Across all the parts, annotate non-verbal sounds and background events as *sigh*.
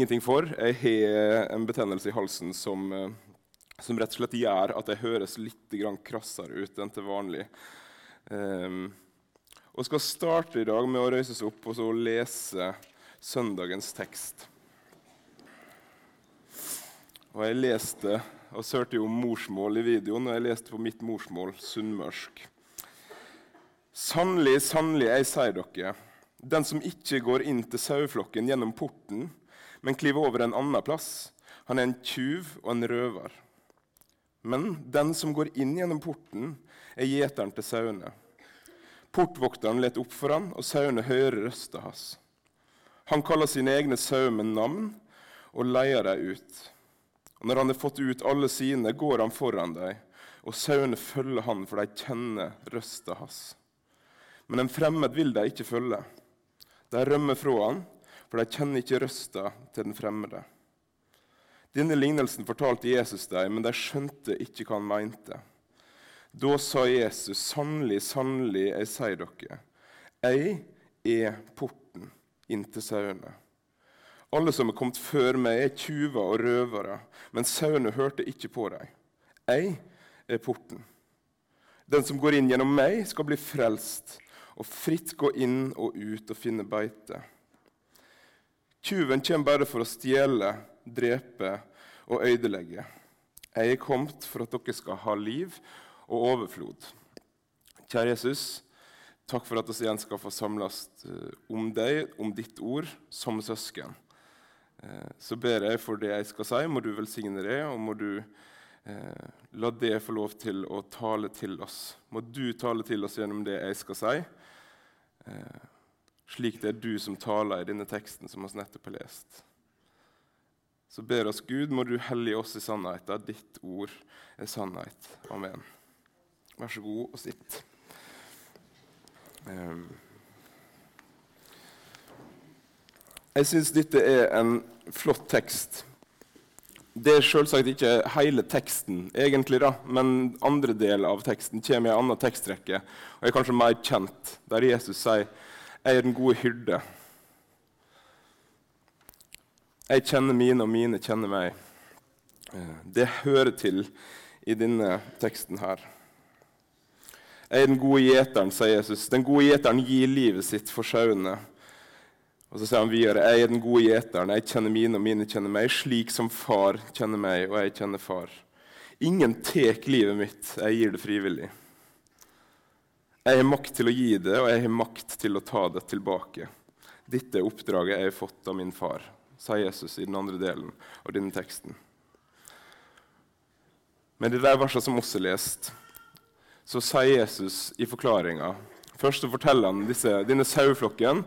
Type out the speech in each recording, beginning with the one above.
ingenting for. Jeg har en betennelse i halsen som, eh, som rett og slett gjør at jeg høres litt krassere ut enn til vanlig. Um, og skal starte i dag med å røyse seg opp og så lese søndagens tekst. Og jeg leste og hørte jo morsmål i videoen, og jeg leste på mitt morsmål, sunnmørsk. Sannelig, sannelig, jeg sier dere, den som ikke går inn til saueflokken gjennom porten, men kliver over en annen plass, han er en tjuv og en røver. Men den som går inn gjennom porten, er gjeteren til sauene. Portvokteren leter opp for ham, og sauene hører røsta hans. Han kaller sine egne sauer med navn og leier dem ut. Og Når han har fått ut alle sine, går han foran dem, og sauene følger han, for de kjenner røsta hans. Men en fremmed vil de ikke følge. De rømmer fra han, for de kjenner ikke røsta til den fremmede. Denne lignelsen fortalte Jesus dem, men de skjønte ikke hva han mente. Da sa Jesus, 'Sannelig, sannelig, jeg sier dere, jeg er porten inn til sauene.' Alle som er kommet før meg, er tyver og røvere, men sauene hørte ikke på dem. Jeg er porten. Den som går inn gjennom meg, skal bli frelst og fritt gå inn og ut og finne beite. Tyven kommer bare for å stjele, drepe og ødelegge. Jeg er kommet for at dere skal ha liv og overflod. Kjære Jesus, takk for at vi igjen skal få samles eh, om deg, om ditt ord, som søsken. Eh, så ber jeg for det jeg skal si, må du velsigne det, og må du eh, la det få lov til å tale til oss. Må du tale til oss gjennom det jeg skal si. Eh, slik det er du som taler i denne teksten som vi nettopp har lest. Så ber oss Gud, må du hellige oss i sannheten. Ditt ord er sannhet. Amen. Vær så god og sitt. Um. Jeg syns dette er en flott tekst. Det er selvsagt ikke hele teksten, egentlig da, men andre del av teksten kommer i en annen tekstrekke og er kanskje mer kjent, der Jesus sier 'Jeg er den gode hyrde'. Jeg kjenner mine, og mine kjenner meg. Eh, det hører til i denne teksten her. Jeg er den gode gjeteren, sier Jesus. Den gode gjeteren gir livet sitt for sauene. Og så sier han videre, jeg er den gode gjeteren. Jeg kjenner mine, og mine kjenner meg, slik som far kjenner meg, og jeg kjenner far. Ingen tek livet mitt, jeg gir det frivillig. Jeg har makt til å gi det, og jeg har makt til å ta det tilbake. Dette er oppdraget jeg har fått av min far, sa Jesus i den andre delen av denne teksten. Men de der versene som også lest, så sier Jesus i forklaringa Først så forteller han disse, denne saueflokken,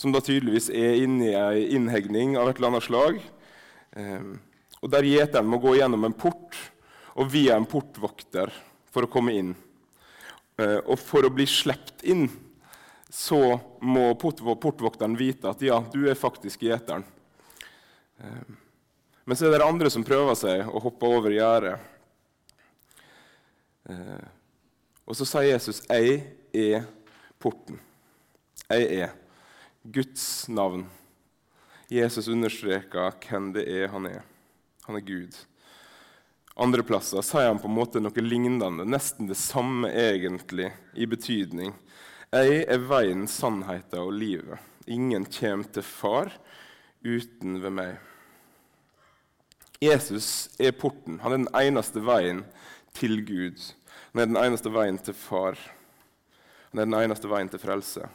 som da tydeligvis er inne i ei innhegning av et eller annet slag. Eh, og Der gjeteren må gå gjennom en port og via en portvokter for å komme inn. Eh, og for å bli sluppet inn så må portvokteren vite at ja, du er faktisk gjeteren. Eh, men så er det andre som prøver seg å hoppe over gjerdet. Eh, og så sier Jesus 'Jeg er porten'. Jeg er Guds navn. Jesus understreker hvem det er han er. Han er Gud. Andre plasser sier han på en måte noe lignende, nesten det samme egentlig i betydning. Jeg er veien, sannheten og livet. Ingen kommer til Far uten ved meg. Jesus er porten. Han er den eneste veien til Gud. Han er den eneste veien til Far. Han er den eneste veien til frelse.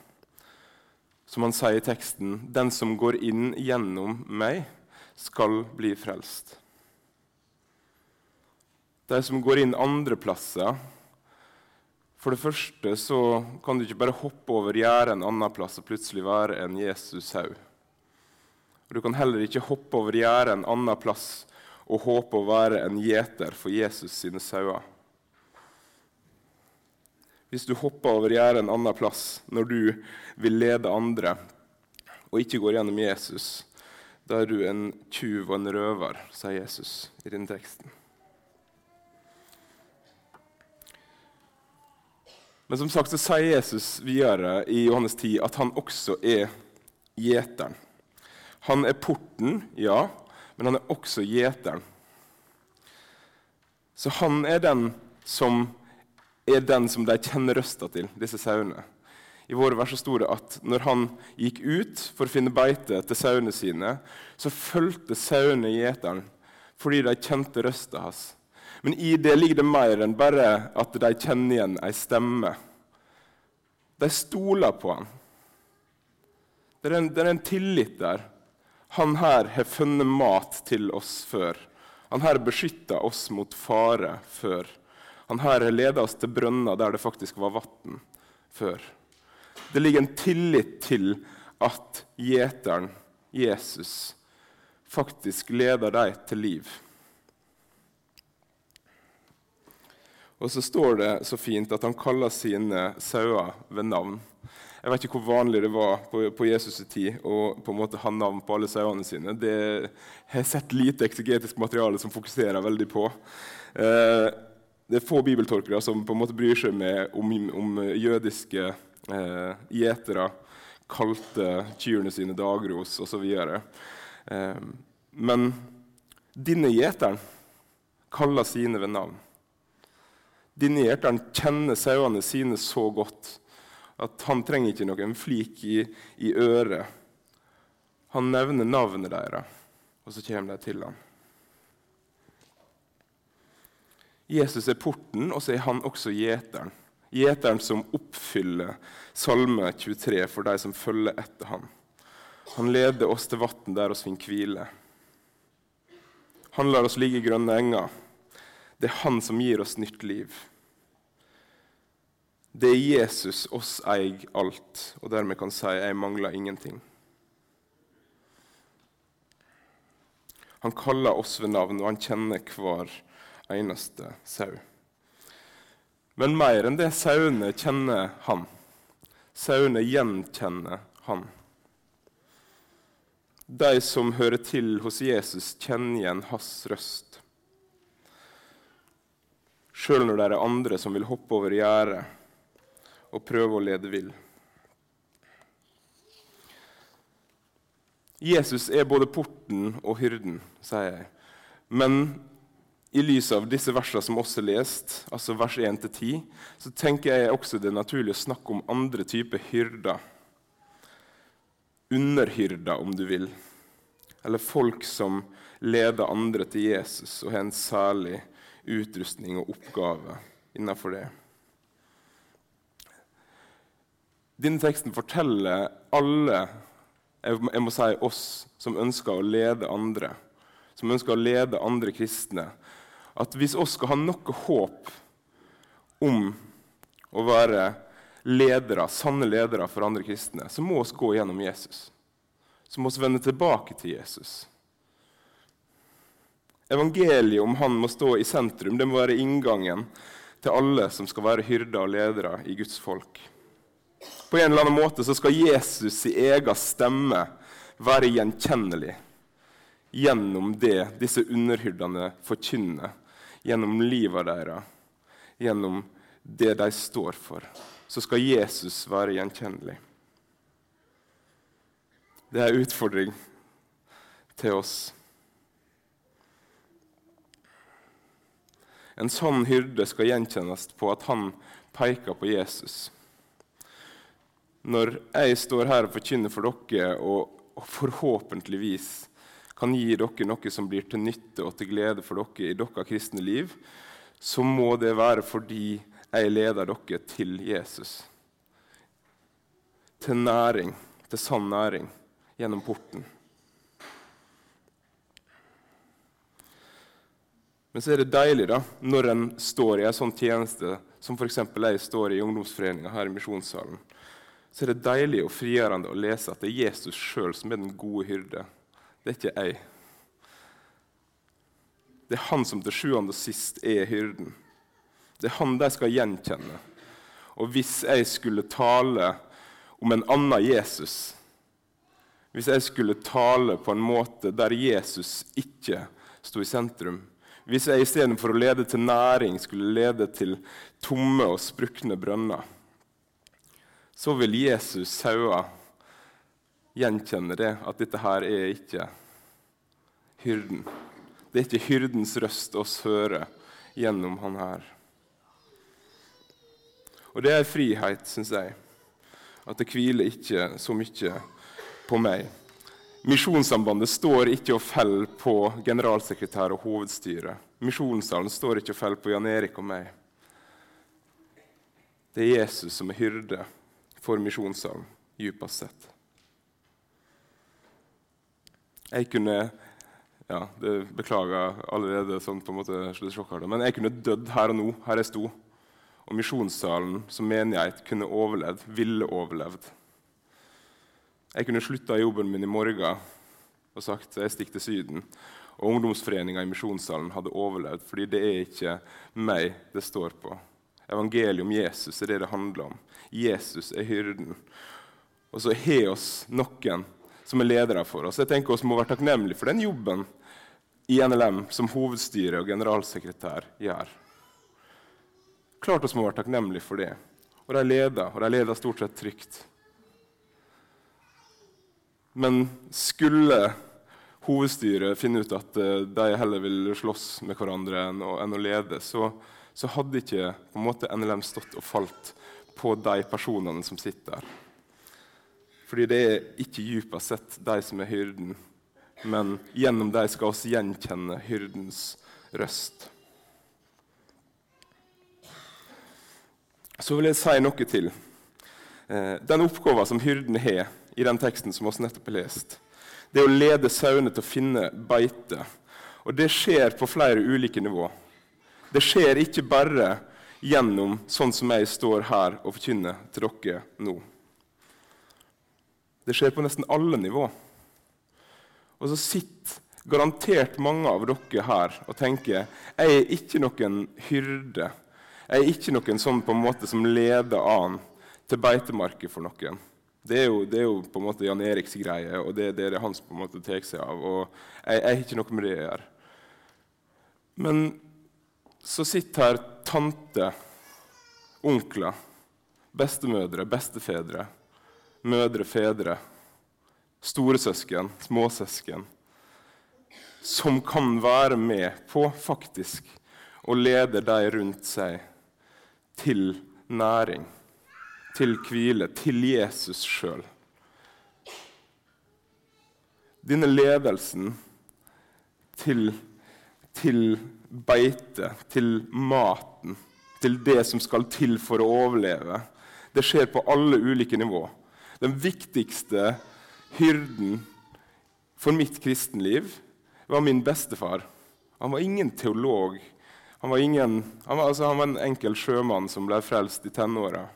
Som han sier i teksten, den som går inn gjennom meg, skal bli frelst. De som går inn andre plasser For det første så kan du ikke bare hoppe over gjerdet en annen plass og plutselig være en Jesus-haug. Du kan heller ikke hoppe over gjerdet en annen plass og håpe å være en gjeter for Jesus sine sauer. Hvis du hopper over gjerdet en annen plass når du vil lede andre, og ikke går gjennom Jesus, da er du en tjuv og en røver, sier Jesus i denne teksten. Men som sagt så sier Jesus videre i Johannes 10 at han også er gjeteren. Han er porten, ja, men han er også gjeteren. Så han er den som er den som de kjenner røsta til, disse sauene. I våre vers sto det at når han gikk ut for å finne beite til sauene sine, så fulgte sauene gjeteren fordi de kjente røsta hans. Men i det ligger det mer enn bare at de kjenner igjen ei stemme. De stoler på han. Det er, en, det er en tillit der. Han her har funnet mat til oss før. Han her beskytta oss mot fare før. Han her har ledet oss til brønner der det faktisk var vann før. Det ligger en tillit til at gjeteren, Jesus, faktisk leder deg til liv. Og så står det så fint at han kaller sine sauer ved navn. Jeg vet ikke hvor vanlig det var på, på Jesus' tid å på en måte ha navn på alle sauene sine. Det har jeg sett lite eksegetisk materiale som fokuserer veldig på. Eh, det er få bibeltolkere som på en måte bryr seg med om, om jødiske eh, gjetere kalte kyrne sine dagros osv. Eh, men denne gjeteren kaller sine ved navn. Denne gjeteren kjenner sauene sine så godt at han trenger ikke noen flik i, i øret. Han nevner navnet deres, og så kommer de til ham. Jesus er porten, og så er han også gjeteren. Gjeteren som oppfyller Salme 23 for de som følger etter ham. Han leder oss til vann der oss finner hvile. Han lar oss ligge i grønne enger. Det er han som gir oss nytt liv. Det er Jesus oss eier alt, og dermed kan si 'jeg mangler ingenting'. Han kaller oss ved navn, og han kjenner hver eneste sau. Men mer enn det sauene kjenner han. Sauene gjenkjenner han. De som hører til hos Jesus, kjenner igjen hans røst. Sjøl når det er andre som vil hoppe over gjerdet og prøve å lede vill. Jesus er både porten og hyrden, sier jeg. Men i lys av disse versene som også er lest, altså vers 1-10, så tenker jeg også det er naturlig å snakke om andre typer hyrder. Underhyrder, om du vil. Eller folk som leder andre til Jesus og har en særlig utrustning og oppgave innenfor det. Denne teksten forteller alle, jeg må si oss, som ønsker å lede andre, som ønsker å lede andre kristne, at hvis oss skal ha noe håp om å være ledere, sanne ledere for andre kristne, så må oss gå gjennom Jesus. Så må vi vende tilbake til Jesus. Evangeliet om han må stå i sentrum. Det må være inngangen til alle som skal være hyrder og ledere i Guds folk. På en eller annen måte så skal Jesus i egen stemme være gjenkjennelig gjennom det disse underhyrdene forkynner gjennom livet deres, gjennom det de står for, så skal Jesus være gjenkjennelig. Det er en utfordring til oss. En sånn hyrde skal gjenkjennes på at han peker på Jesus. Når jeg står her og forkynner for dere, og forhåpentligvis kan gi dere noe som blir til nytte og til glede for dere i deres kristne liv, så må det være fordi jeg leder dere til Jesus. Til næring, til sann næring, gjennom porten. Men så er det deilig da, når en står i en sånn tjeneste som f.eks. jeg står i ungdomsforeninga her i Misjonssalen. Så er det deilig og frigjørende å lese at det er Jesus sjøl som er den gode hyrde det er ikke jeg. Det er han som til sjuende og sist er hyrden. Det er han de skal gjenkjenne. Og hvis jeg skulle tale om en annen Jesus, hvis jeg skulle tale på en måte der Jesus ikke sto i sentrum, hvis jeg istedenfor å lede til næring skulle lede til tomme og sprukne brønner, så vil Jesus sauer gjenkjenne det, at dette her er ikke hyrden. Det er ikke hyrdens røst oss hører gjennom han her. Og det er frihet, syns jeg. At det hviler ikke så mye på meg. Misjonssambandet står ikke og faller på generalsekretær og hovedstyre. Misjonssalen står ikke og faller på Jan Erik og meg. Det er Jesus som er hyrde for misjonssalen, dypest sett. Jeg kunne ja, det Beklager allerede sånn på en måte men jeg kunne dødd her og nå, her jeg sto. Og misjonssalen som menighet kunne overlevd, ville overlevd. Jeg kunne slutta jobben min i morgen og sagt jeg stikker til Syden. Og ungdomsforeninga i misjonssalen hadde overlevd, fordi det er ikke meg det står på. Evangeliet om Jesus er det det handler om. Jesus er hyrden. Og så har oss noen som er ledere for oss. Jeg tenker oss må være takknemlige for den jobben i NLM som hovedstyre og generalsekretær gjør. Klart oss må være takknemlige for det. Og de leder, og de leder stort sett trygt. Men skulle hovedstyret finne ut at eh, de heller vil slåss med hverandre enn å, enn å lede, så, så, hadde ikke på en måte NLM stått og falt på de personene som sitter der. Fordi det er ikke dypest sett de som er hyrden, men gjennom dem skal vi gjenkjenne hyrdens røst. Så vil jeg si noe til. Eh, den oppgaven som hyrden har i den teksten som vi nettopp har lest, det er å lede sauene til å finne beite. Og det skjer på flere ulike nivå. Det skjer ikke bare gjennom sånn som jeg står her og forkynner til dere nå. Det skjer på nesten alle nivå. Og så sitter garantert mange av dere her og tenker jeg er ikke noen hyrde. Jeg er ikke noen sånn på en måte som leder an til beitemarker for noen. Det er, jo, det er, jo, på en måte Jan Eriks greie, og det, det er det han på en måte tar seg av. og jeg, jeg har ikke noe med det å gjøre. Men så sitter her tante, onkler, bestemødre, bestefedre mødre, fedre, storesøsken, småsøsken, som kan være med på faktisk å lede de rundt seg til næring, til hvile, til Jesus sjøl. Denne ledelsen til, til beite, til maten, til det som skal til for å overleve, det skjer på alle ulike nivå. den viktigste hyrden for mitt kristenliv var min bestefar. Han var ingen teolog. Han var, ingen, han var, altså, han var en enkel sjømann som ble frelst i tenåra.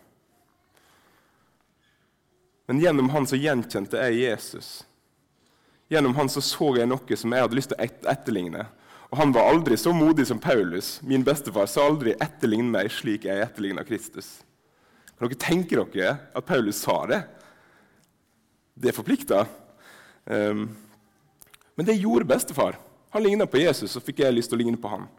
Men gjennom han så gjenkjente jeg Jesus. Gjennom han så, så jeg noe som jeg hadde lyst til å etterligne. Og han var aldri så modig som Paulus. Min bestefar sa aldri 'etterlign meg slik jeg etterligner Kristus'. Kan dere tenke dere at Paulus sa det? Det forplikta. Um, men det gjorde bestefar. Han ligna på Jesus, så fikk jeg lyst til å ligne på han.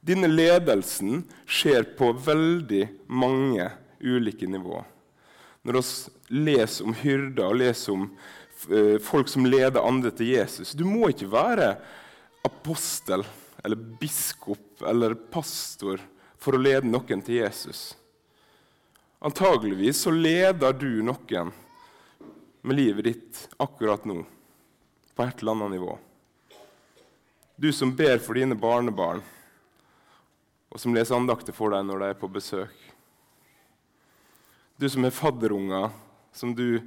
Denne ledelsen skjer på veldig mange ulike nivåer. Når vi leser om hyrder og leser om uh, folk som leder andre til Jesus Du må ikke være apostel eller biskop eller pastor for å lede noen til Jesus. Antageligvis så leder du noen med livet ditt akkurat nå, på et eller annet nivå. Du som ber for dine barnebarn, og som leser andakter for deg når de er på besøk. Du som er fadderunger som du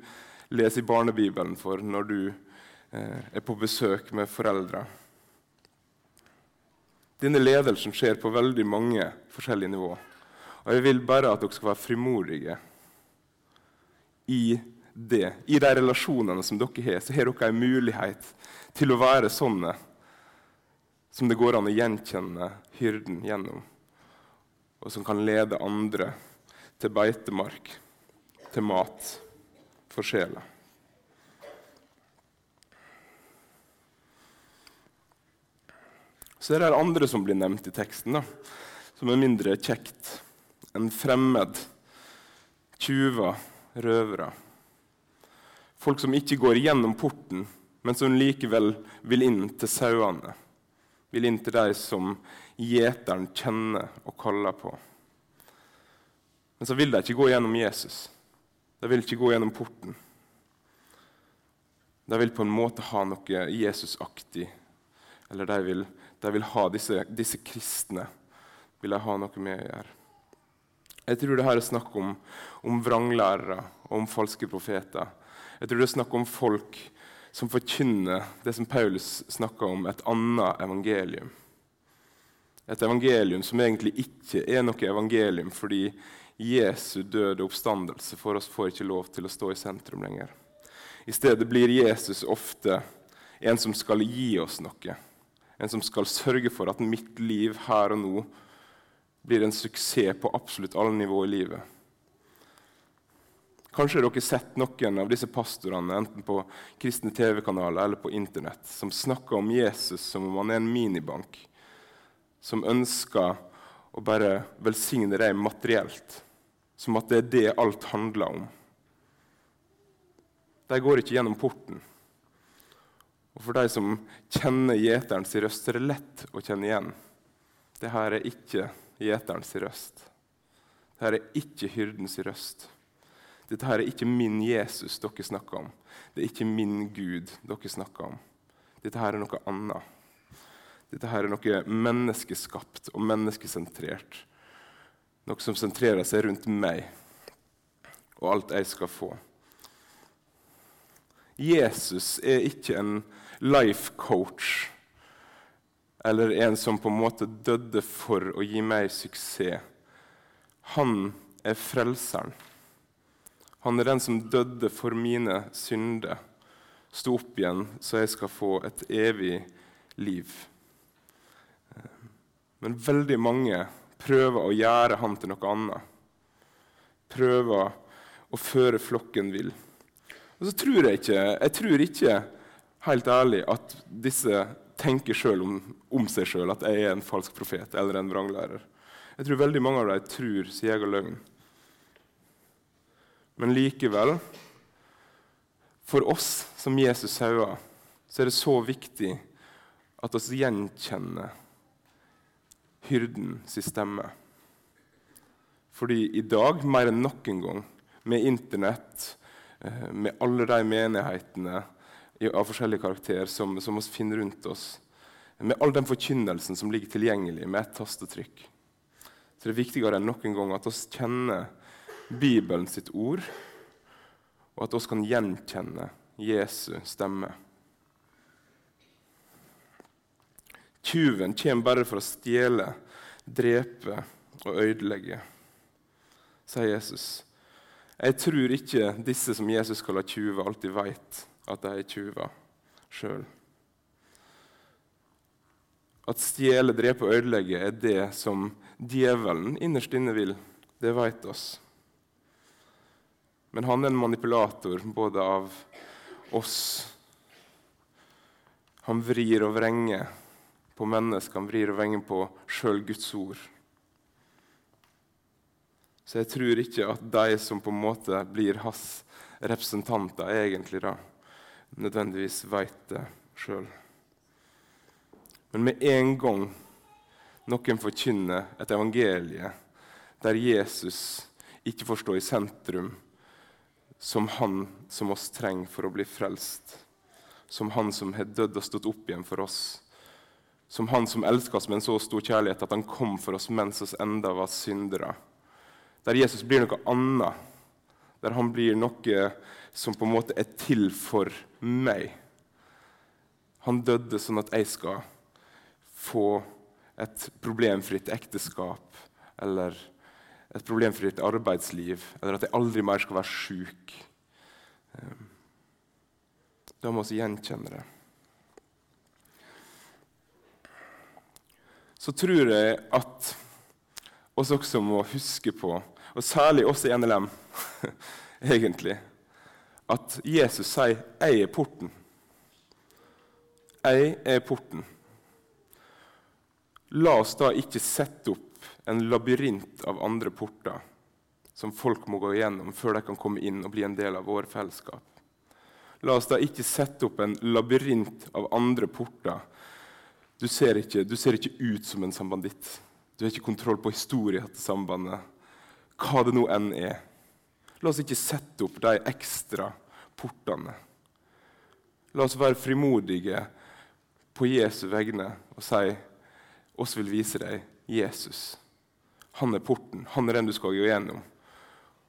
leser i barnebibelen for når du eh, er på besøk med foreldre. Denne ledelsen skjer på veldig mange forskjellige nivåer. Og jeg vil bare at dere skal være frimodige i det. I de relasjonene som dere har, så har dere en mulighet til å være sånne som det går an å gjenkjenne hyrden gjennom, og som kan lede andre til beitemark, til mat for sjela. Så er det andre som blir nevnt i teksten, da, som er mindre kjekt en fremmed, tjuver, røvere. Folk som ikke går gjennom porten, men som likevel vil inn til sauene. Vil inn til de som gjeteren kjenner og kaller på. Men så vil de ikke gå gjennom Jesus. De vil ikke gå gjennom porten. De vil på en måte ha noe Jesusaktig. Eller de vil, de vil ha disse, disse, kristne vil de ha noe med å gjøre. Jeg tror det her er snakk om, om vranglærere og om falske profeter. Jeg tror det er snakk om folk som forkynner det som Paulus snakker om, et annet evangelium. Et evangelium som egentlig ikke er noe evangelium fordi Jesu døde oppstandelse for oss får ikke lov til å stå i sentrum lenger. I stedet blir Jesus ofte en som skal gi oss noe. En som skal sørge for at mitt liv her og nå blir en suksess på absolutt alle nivåer i livet. Kanskje dere har sett noen av disse pastorene enten på kristne TV-kanaler eller på Internett, som snakker om Jesus som om han er en minibank, som ønsker å bare velsigne deg materielt, som at det er det alt handler om. De går ikke gjennom porten. Og For de som kjenner gjeterens røst, er det lett å kjenne igjen. Dette er ikke gjeterens røst. Dette er ikke hyrdens røst. Dette her er ikke min Jesus dere snakker om. Det er ikke min Gud dere snakker om. Dette her er noe annet. Dette her er noe menneskeskapt og menneskesentrert. Noe som sentrerer seg rundt meg og alt jeg skal få. Jesus er ikke en life coach eller en som på en måte døde for å gi meg suksess. Han er frelseren. Han er den som døde for mine synder, sto opp igjen så jeg skal få et evig liv. Men veldig mange prøver å gjøre han til noe annet. Prøver å føre flokken vill. Og så tror jeg ikke, jeg tror ikke helt ærlig at disse tenker selv om, om seg sjøl at jeg er en falsk profet eller en vranglærer. Jeg tror veldig mange av dem tror sin egen løgn. Men likevel, for oss som Jesus sauer, så er det så viktig at vi gjenkjenner hyrden sin stemme. Fordi i dag, mer enn noen gang, med Internett, eh, med alle de menighetene av forskjellig karakter som, som vi finner rundt oss, med all den forkynnelsen som ligger tilgjengelig med et tastetrykk, så det er viktigere enn noen gang at vi kjenner Bibelen sitt ord, og at vi kan gjenkjenne Jesu stemme. Tyven kommer bare for å stjele, drepe og ødelegge, sier Jesus. Jeg tror ikke disse som Jesus kaller tyver, alltid vet at de er tyver sjøl. At stjele, drepe og ødelegge er det som djevelen innerst inne vil. Det vet oss. Men han er en manipulator både av oss Han vrir og vrenger på han vrir og venger på sjøl Guds ord. Så jeg tror ikke at de som på en måte blir hans representanter, egentlig da, nødvendigvis vet det sjøl. Men med en gang noen forkynner et evangelie der Jesus ikke får stå i sentrum, som han som oss trenger for å bli frelst. Som han som har dødd og stått opp igjen for oss. Som han som elsker oss med en så stor kjærlighet at han kom for oss mens oss enda var syndere. Der Jesus blir noe annet. Der han blir noe som på en måte er til for meg. Han døde sånn at jeg skal få et problemfritt ekteskap eller et problemfritt arbeidsliv, eller at jeg aldri mer skal være sjuk. Ehm, da må vi gjenkjenne det. Så tror jeg at oss også må huske på, og særlig oss i NLM, *laughs* egentlig, at Jesus sier 'Jeg er porten'. Jeg er porten. La oss da ikke sette opp en labyrint av andre porter som folk må gå igjennom før de kan komme inn og bli en del av vår fellesskap. La oss da ikke sette opp en labyrint av andre porter. Du ser ikke, du ser ikke ut som en sambanditt. Du har ikke kontroll på historien til sambandet. Hva det nå enn er. La oss ikke sette opp de ekstra portene. La oss være frimodige på Jesu vegne og si oss vil vise deg Jesus. Han er porten. Han er den du skal gå gjennom.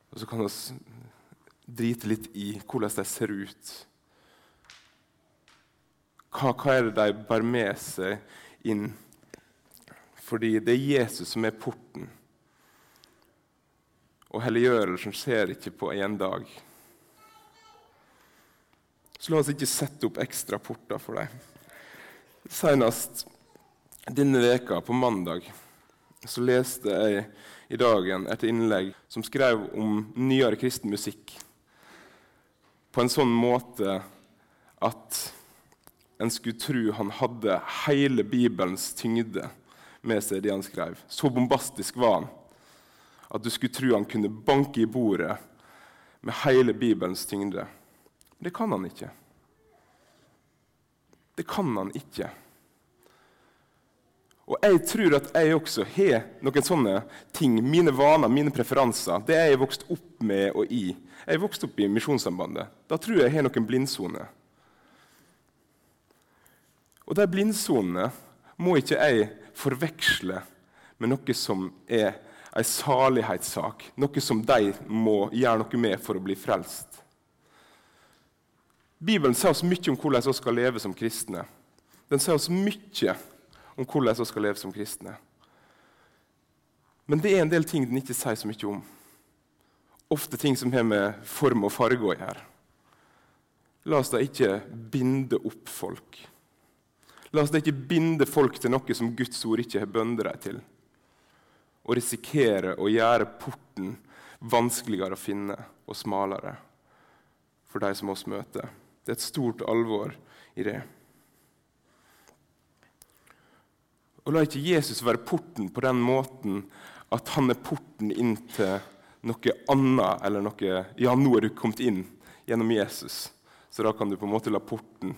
Og så kan vi drite litt i hvordan de ser ut. Hva, hva er det de bærer med seg inn? Fordi det er Jesus som er porten. Og helliggjørelsen skjer ikke på én dag. Så la oss ikke sette opp ekstra porter for dem. Senest denne veka på mandag så leste jeg i Dagen et innlegg som skrev om nyere kristen musikk på en sånn måte at en skulle tro han hadde hele Bibelens tyngde med seg det han skrev. Så bombastisk var han at du skulle tro han kunne banke i bordet med hele Bibelens tyngde. Men det kan han ikke. Det kan han ikke. Og jeg tror at jeg også har noen sånne ting, mine vaner, mine preferanser. Det er jeg vokst opp med og i. Jeg er vokst opp i Misjonssambandet. Da tror jeg jeg har noen blindsoner. Og de blindsonene må ikke jeg forveksle med noe som er en salighetssak, noe som de må gjøre noe med for å bli frelst. Bibelen sier oss mye om hvordan vi skal leve som kristne. Den sier oss mye om hvordan vi skal leve som kristne. Men det er en del ting den ikke sier så mye om. Ofte ting som har med form og farge å gjøre. La oss da ikke binde opp folk. La oss da ikke binde folk til noe som Guds ord ikke har bøndet dem til. Og risikere å gjøre porten vanskeligere å finne og smalere for de som oss møter. Det er et stort alvor i det. Og la ikke Jesus være porten på den måten at han er porten inn til noe annet eller noe Ja, nå er du kommet inn gjennom Jesus, så da kan du på en måte la porten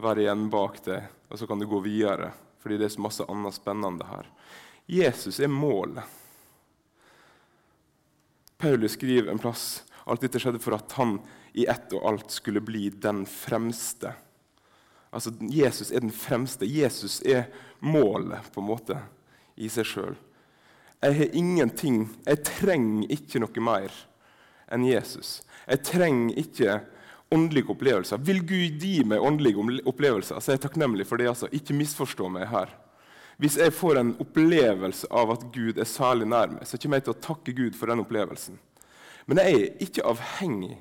være igjen bak deg, og så kan du gå videre, fordi det er så masse annet spennende her. Jesus er målet. Paulus skriver en plass alt dette skjedde for at han i ett og alt skulle bli den fremste. Altså, Jesus er den fremste. Jesus er målet på en måte i seg sjøl. Jeg har ingenting Jeg trenger ikke noe mer enn Jesus. Jeg trenger ikke åndelige opplevelser. Vil Gud gi meg åndelige opplevelser, så er jeg takknemlig for det. altså. Ikke misforstå meg her. Hvis jeg får en opplevelse av at Gud er særlig nær meg, så kommer jeg til å takke Gud for den opplevelsen. Men jeg er ikke avhengig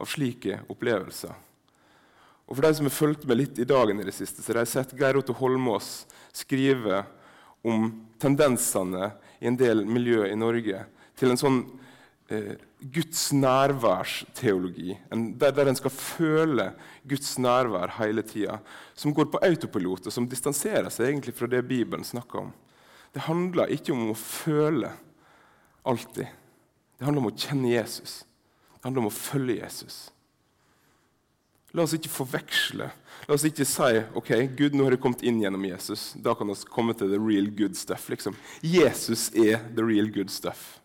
av slike opplevelser. Og For de som har fulgt med litt i dagen i det siste, så har jeg sett Geir Otto Holmås skrive om tendensene i en del miljø i Norge til en sånn Guds nærværsteologi, der, der en skal føle Guds nærvær hele tida, som går på autopilot, og som distanserer seg egentlig fra det Bibelen snakker om. Det handler ikke om å føle alltid. Det handler om å kjenne Jesus. Det handler om å følge Jesus. La oss ikke forveksle. La oss ikke si ok, Gud, nå har jeg kommet inn gjennom Jesus. Da kan vi komme til the real good stuff. liksom. Jesus er the real good stuff.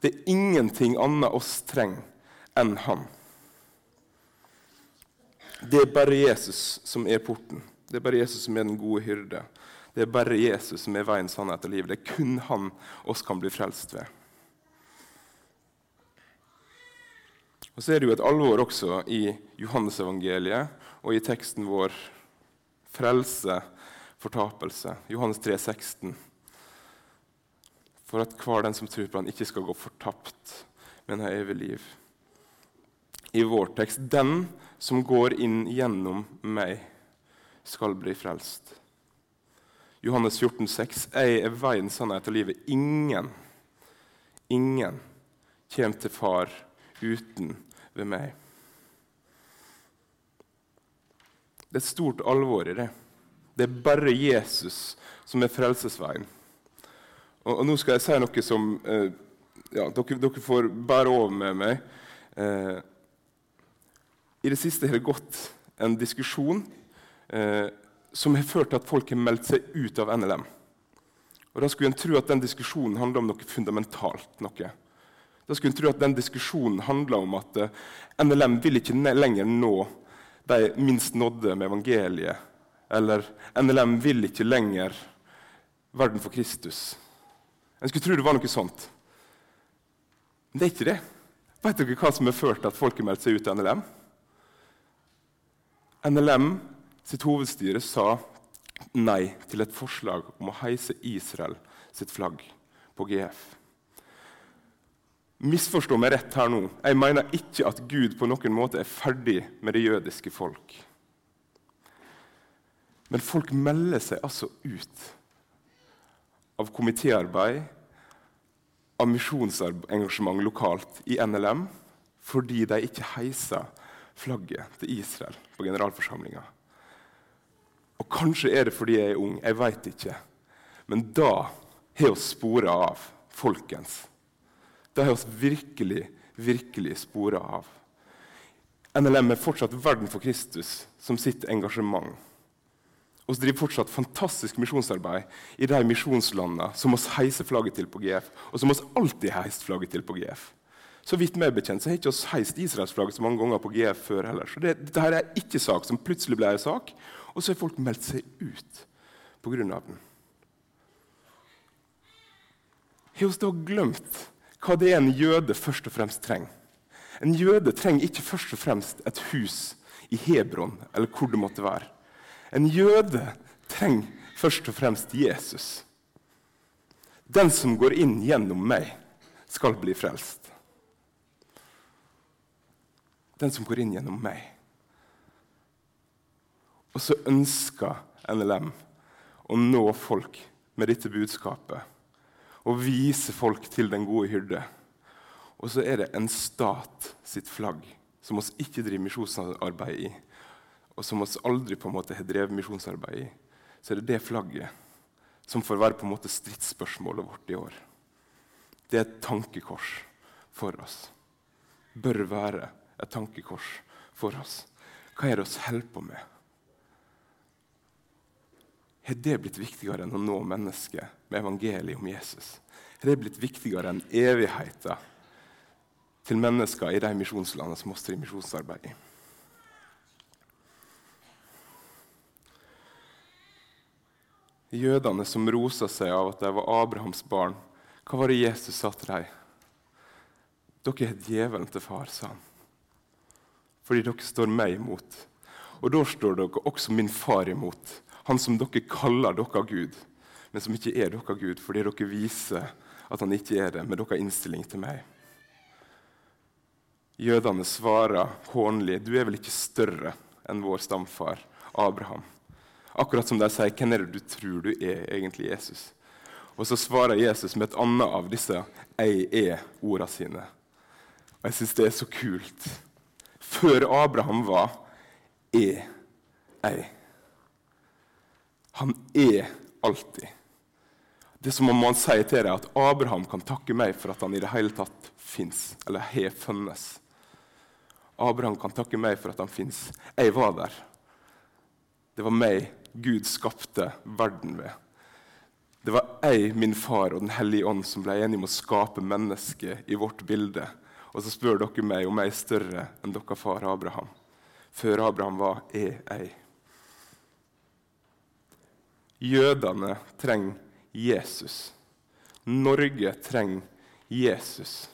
Det er ingenting annet oss trenger enn han. Det er bare Jesus som er porten. Det er bare Jesus som er den gode hyrde. Det er bare Jesus som er veien, sannhet og liv. Det er kun han oss kan bli frelst ved. Og Så er det jo et alvor også i Johannesevangeliet og i teksten vår frelse, fortapelse. Johannes 3, 16. For at hver den som tror på han ikke skal gå fortapt, men ha evig liv. I vår tekst den som går inn gjennom meg, skal bli frelst. Johannes 14, 14,6.: Jeg er veien, sannhet og livet. Ingen, ingen kommer til Far uten ved meg. Det er et stort alvor i det. Det er bare Jesus som er frelsesveien. Og, og nå skal jeg si noe som eh, ja, dere, dere, får bære over med meg. Eh, I det siste har det gått en diskusjon eh, som har ført til at folk har meldt seg ut av NLM. Og Da skulle en tro at den diskusjonen handla om noe fundamentalt. noe. Da skulle en tro at den diskusjonen handla om at eh, NLM vil ikke lenger nå de minst nådde med evangeliet. Eller NLM vil ikke lenger verden for Kristus. En skulle tro det var noe sånt. Men det er ikke det. Vet dere hva som har ført til at folk har meldt seg ut av NLM? NLM sitt hovedstyre sa nei til et forslag om å heise Israel sitt flagg på GF. Misforstå meg rett her nå. Jeg mener ikke at Gud på noen måte er ferdig med det jødiske folk. Men folk melder seg altså ut av komitéarbeid, av misjonsengasjement lokalt i NLM, fordi de ikke heiser flagget til Israel på generalforsamlinga. Og kanskje er det fordi jeg er ung. Jeg veit ikke. Men da har vi spora av, folkens. Da har vi virkelig, virkelig spora av. NLM er fortsatt verden for Kristus som sitt engasjement. Vi driver fortsatt fantastisk misjonsarbeid i de misjonslandene som vi heiser flagget til på GF, og som vi alltid heist flagget til på GF. Så vidt meg bekjent så har ikke oss heist Israelsflagget så mange ganger på GF før heller. Så det, dette er ikke sak som plutselig ble en sak, og så har folk meldt seg ut pga. den. Har vi da glemt hva det er en jøde først og fremst trenger? En jøde trenger ikke først og fremst et hus i Hebron eller hvor det måtte være. En jøde trenger først og fremst Jesus. Den som går inn gjennom meg, skal bli frelst. Den som går inn gjennom meg. Og så ønsker NLM å nå folk med dette budskapet og vise folk til den gode hyrde. Og så er det en stat sitt flagg som vi ikke driver misjonsarbeid i, og som vi aldri på en måte har drevet misjonsarbeid i, så er det det flagget som får være på en måte stridsspørsmålet vårt i år. Det er et tankekors for oss. Bør være et tankekors for oss. Hva er det vi holder på med? Har det blitt viktigere enn å nå mennesket med evangeliet om Jesus? Har det blitt viktigere enn evigheten til mennesker i de misjonslandene som vi driver misjonsarbeid i? Jødene som rosa seg av at de var Abrahams barn, hva var det Jesus sa til dem? Dere er djevelen til far, sa han. Fordi dere står meg imot. Og da står dere også min far imot han som dere kaller dere Gud, men som ikke er dere Gud, fordi dere viser at han ikke er det, med deres innstilling til meg. Jødene svarer hånlig, 'Du er vel ikke større enn vår stamfar Abraham?' Akkurat som de sier, 'Hvem er det du tror du er, egentlig, Jesus?' Og så svarer Jesus med et annet av disse 'jeg er'-ordene sine. Og jeg syns det er så kult. Før Abraham var, er jeg. Han er alltid. Det er som om han sier til deg at Abraham kan takke meg for at han i det hele tatt fins, eller har funnes. Abraham kan takke meg for at han fins. Jeg var der. Det var meg Gud skapte verden ved. Det var jeg, min far og Den hellige ånd som ble enige om å skape mennesket i vårt bilde. Og så spør dere meg om jeg er større enn deres far Abraham. Før Abraham var, er jeg. Jødene trenger Jesus. Norge trenger Jesus.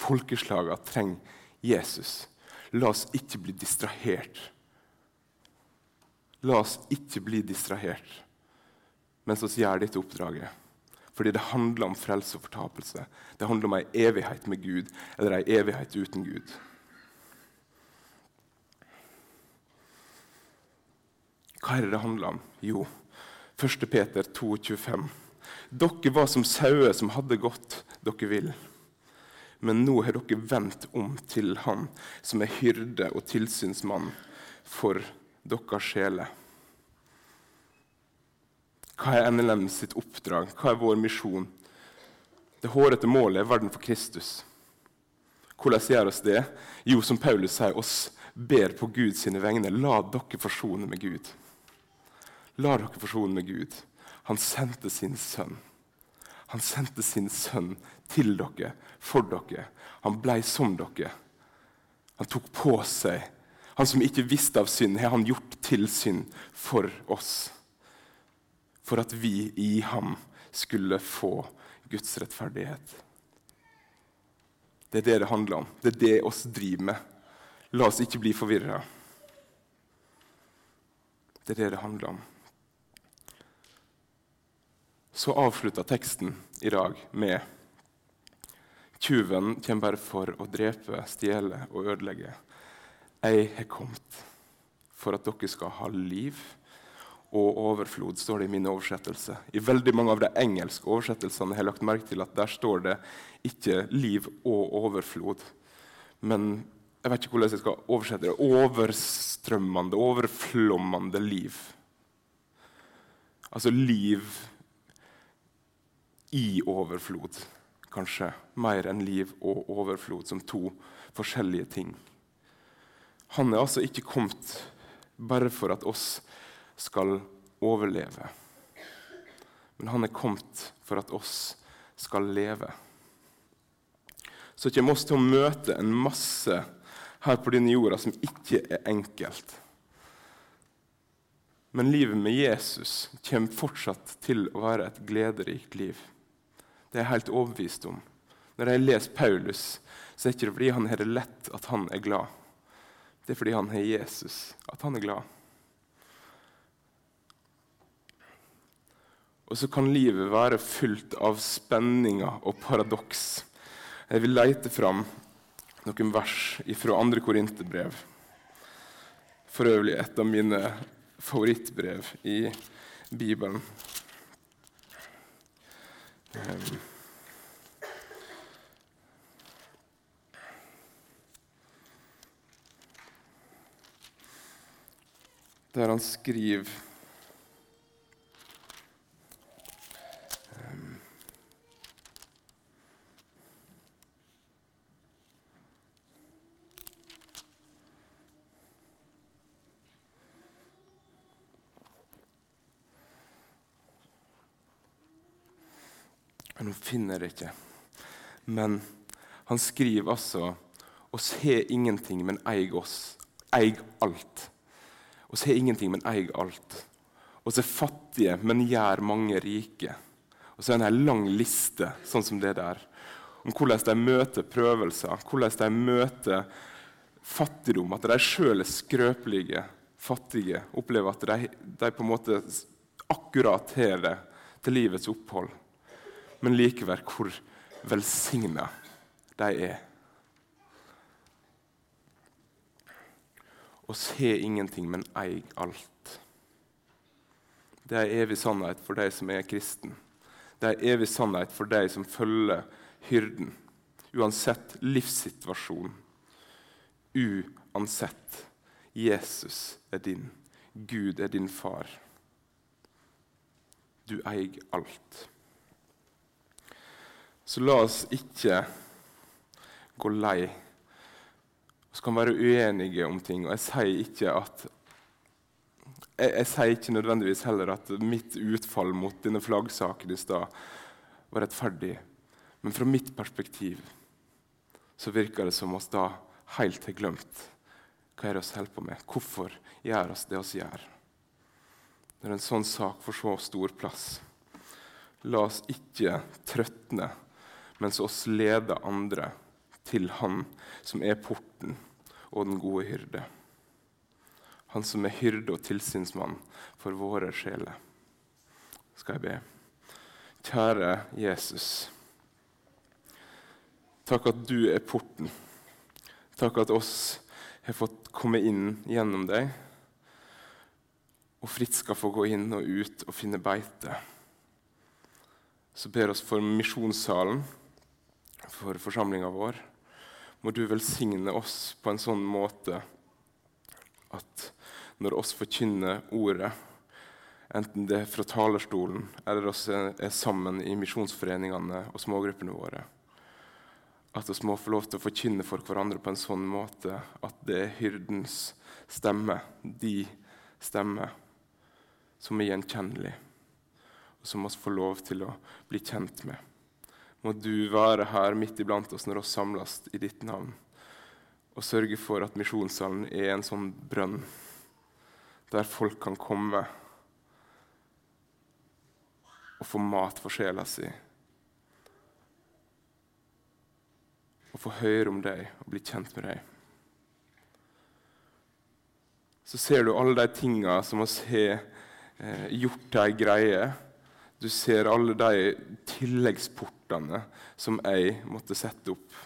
Folkeslagene trenger Jesus. La oss ikke bli distrahert. La oss ikke bli distrahert mens vi gjør dette oppdraget. Fordi det handler om frelse og fortapelse. Det handler om ei evighet med Gud eller ei evighet uten Gud. Hva er det det handler om? Jo, 1. Peter 2,25. Dere var som sauer som hadde gått dere vil. Men nå har dere vendt om til Han som er hyrde og tilsynsmann for deres sjeler. Hva er NLM sitt oppdrag? Hva er vår misjon? Det hårete målet er verden for Kristus. Hvordan gjør oss det? Jo, som Paulus sier, oss ber på Gud sine vegne la dere forsone med Gud. La dere forsone med Gud. Han sendte sin sønn. Han sendte sin sønn til dere, for dere. Han blei som dere. Han tok på seg Han som ikke visste av synd, har han gjort til synd for oss. For at vi i ham skulle få Guds rettferdighet. Det er det det handler om. Det er det oss driver med. La oss ikke bli forvirra. Det er det det handler om. Så avslutta teksten i dag med Tyven kommer bare for å drepe, stjele og ødelegge. Jeg har kommet for at dere skal ha liv og overflod, står det i min oversettelse. I veldig mange av de engelske oversettelsene har jeg lagt merke til at der står det ikke 'liv og overflod', men jeg vet ikke hvordan jeg skal oversette det. Overstrømmende, overflommende liv. Altså liv i overflod, kanskje. Mer enn liv og overflod som to forskjellige ting. Han er altså ikke kommet bare for at oss skal overleve. Men han er kommet for at oss skal leve. Så kommer oss til å møte en masse her på denne jorda som ikke er enkelt. Men livet med Jesus kommer fortsatt til å være et glederikt liv. Det er jeg helt overbevist om. Når jeg leser Paulus, så er det ikke fordi han har det lett at han er glad. Det er fordi han har Jesus at han er glad. Og så kan livet være fullt av spenninger og paradoks. Jeg vil leite fram noen vers fra andre korinterbrev. For øvrig et av mine favorittbrev i Bibelen. Um. Der han skriver Nå finner det ikke. Men han skriver altså oss har ingenting, men eig oss. Eig alt. Oss har ingenting, men eier alt. Vi er fattige, men gjør mange rike. Og så er det en lang liste sånn som det der, om hvordan de møter prøvelser, hvordan de møter fattigdom. At de sjøl er skrøpelige, fattige, opplever at de, de på en måte akkurat har det til livets opphold men likevel hvor velsigna de er. Oss har ingenting, men eier alt. Det er evig sannhet for de som er kristen. Det er evig sannhet for de som følger hyrden, uansett livssituasjon. Uansett. Jesus er din. Gud er din far. Du eier alt. Så la oss ikke gå lei. Vi kan være uenige om ting. Og jeg sier ikke at jeg, jeg, sier ikke nødvendigvis heller at mitt utfall mot denne flaggsaken i stad var rettferdig. Men fra mitt perspektiv så virker det som oss da helt har glemt hva er det vi holder på med. Hvorfor gjør oss det vi gjør? Når en sånn sak får så stor plass. La oss ikke trøtne mens oss leder andre til Han som er porten og den gode hyrde. Han som er hyrde og tilsynsmann for våre sjeler. Skal jeg be. Kjære Jesus. Takk at du er porten. Takk at oss har fått komme inn gjennom deg, og fritt skal få gå inn og ut og finne beite. Så ber oss for misjonssalen for forsamlinga vår. Må du velsigne oss på en sånn måte at når oss forkynner ordet, enten det er fra talerstolen eller oss er sammen i misjonsforeningene og smågruppene våre, At vi må få lov til å forkynne for hverandre på en sånn måte at det er hyrdens stemme, de stemme, som er gjenkjennelig, og som vi får lov til å bli kjent med. Må du være her midt iblant oss når vi samles i ditt navn, og sørge for at misjonssalen er en sånn brønn der folk kan komme og få mat for sjela si. Og få høre om deg og bli kjent med deg. Så ser du alle de tinga som vi har eh, gjort ei greie. Du ser alle de tilleggsportene som jeg måtte sette opp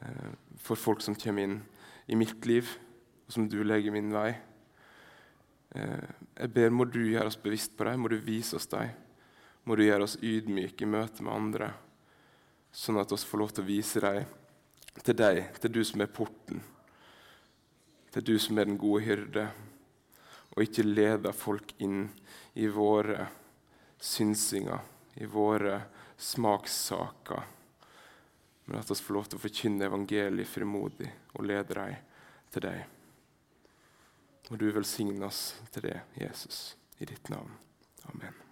eh, for folk som kommer inn i mitt liv, og som du legger min vei. Eh, jeg ber, må du gjøre oss bevisst på dem, må du vise oss dem. Må du gjøre oss ydmyke i møte med andre, sånn at vi får lov til å vise dem til deg, til du som er porten, til du som er den gode hyrde, og ikke leder folk inn i våre synsinger, i våre smakssaker, men at vi får lov til å forkynne evangeliet frimodig og lede dem til deg. Og du velsigne oss til det, Jesus, i ditt navn. Amen.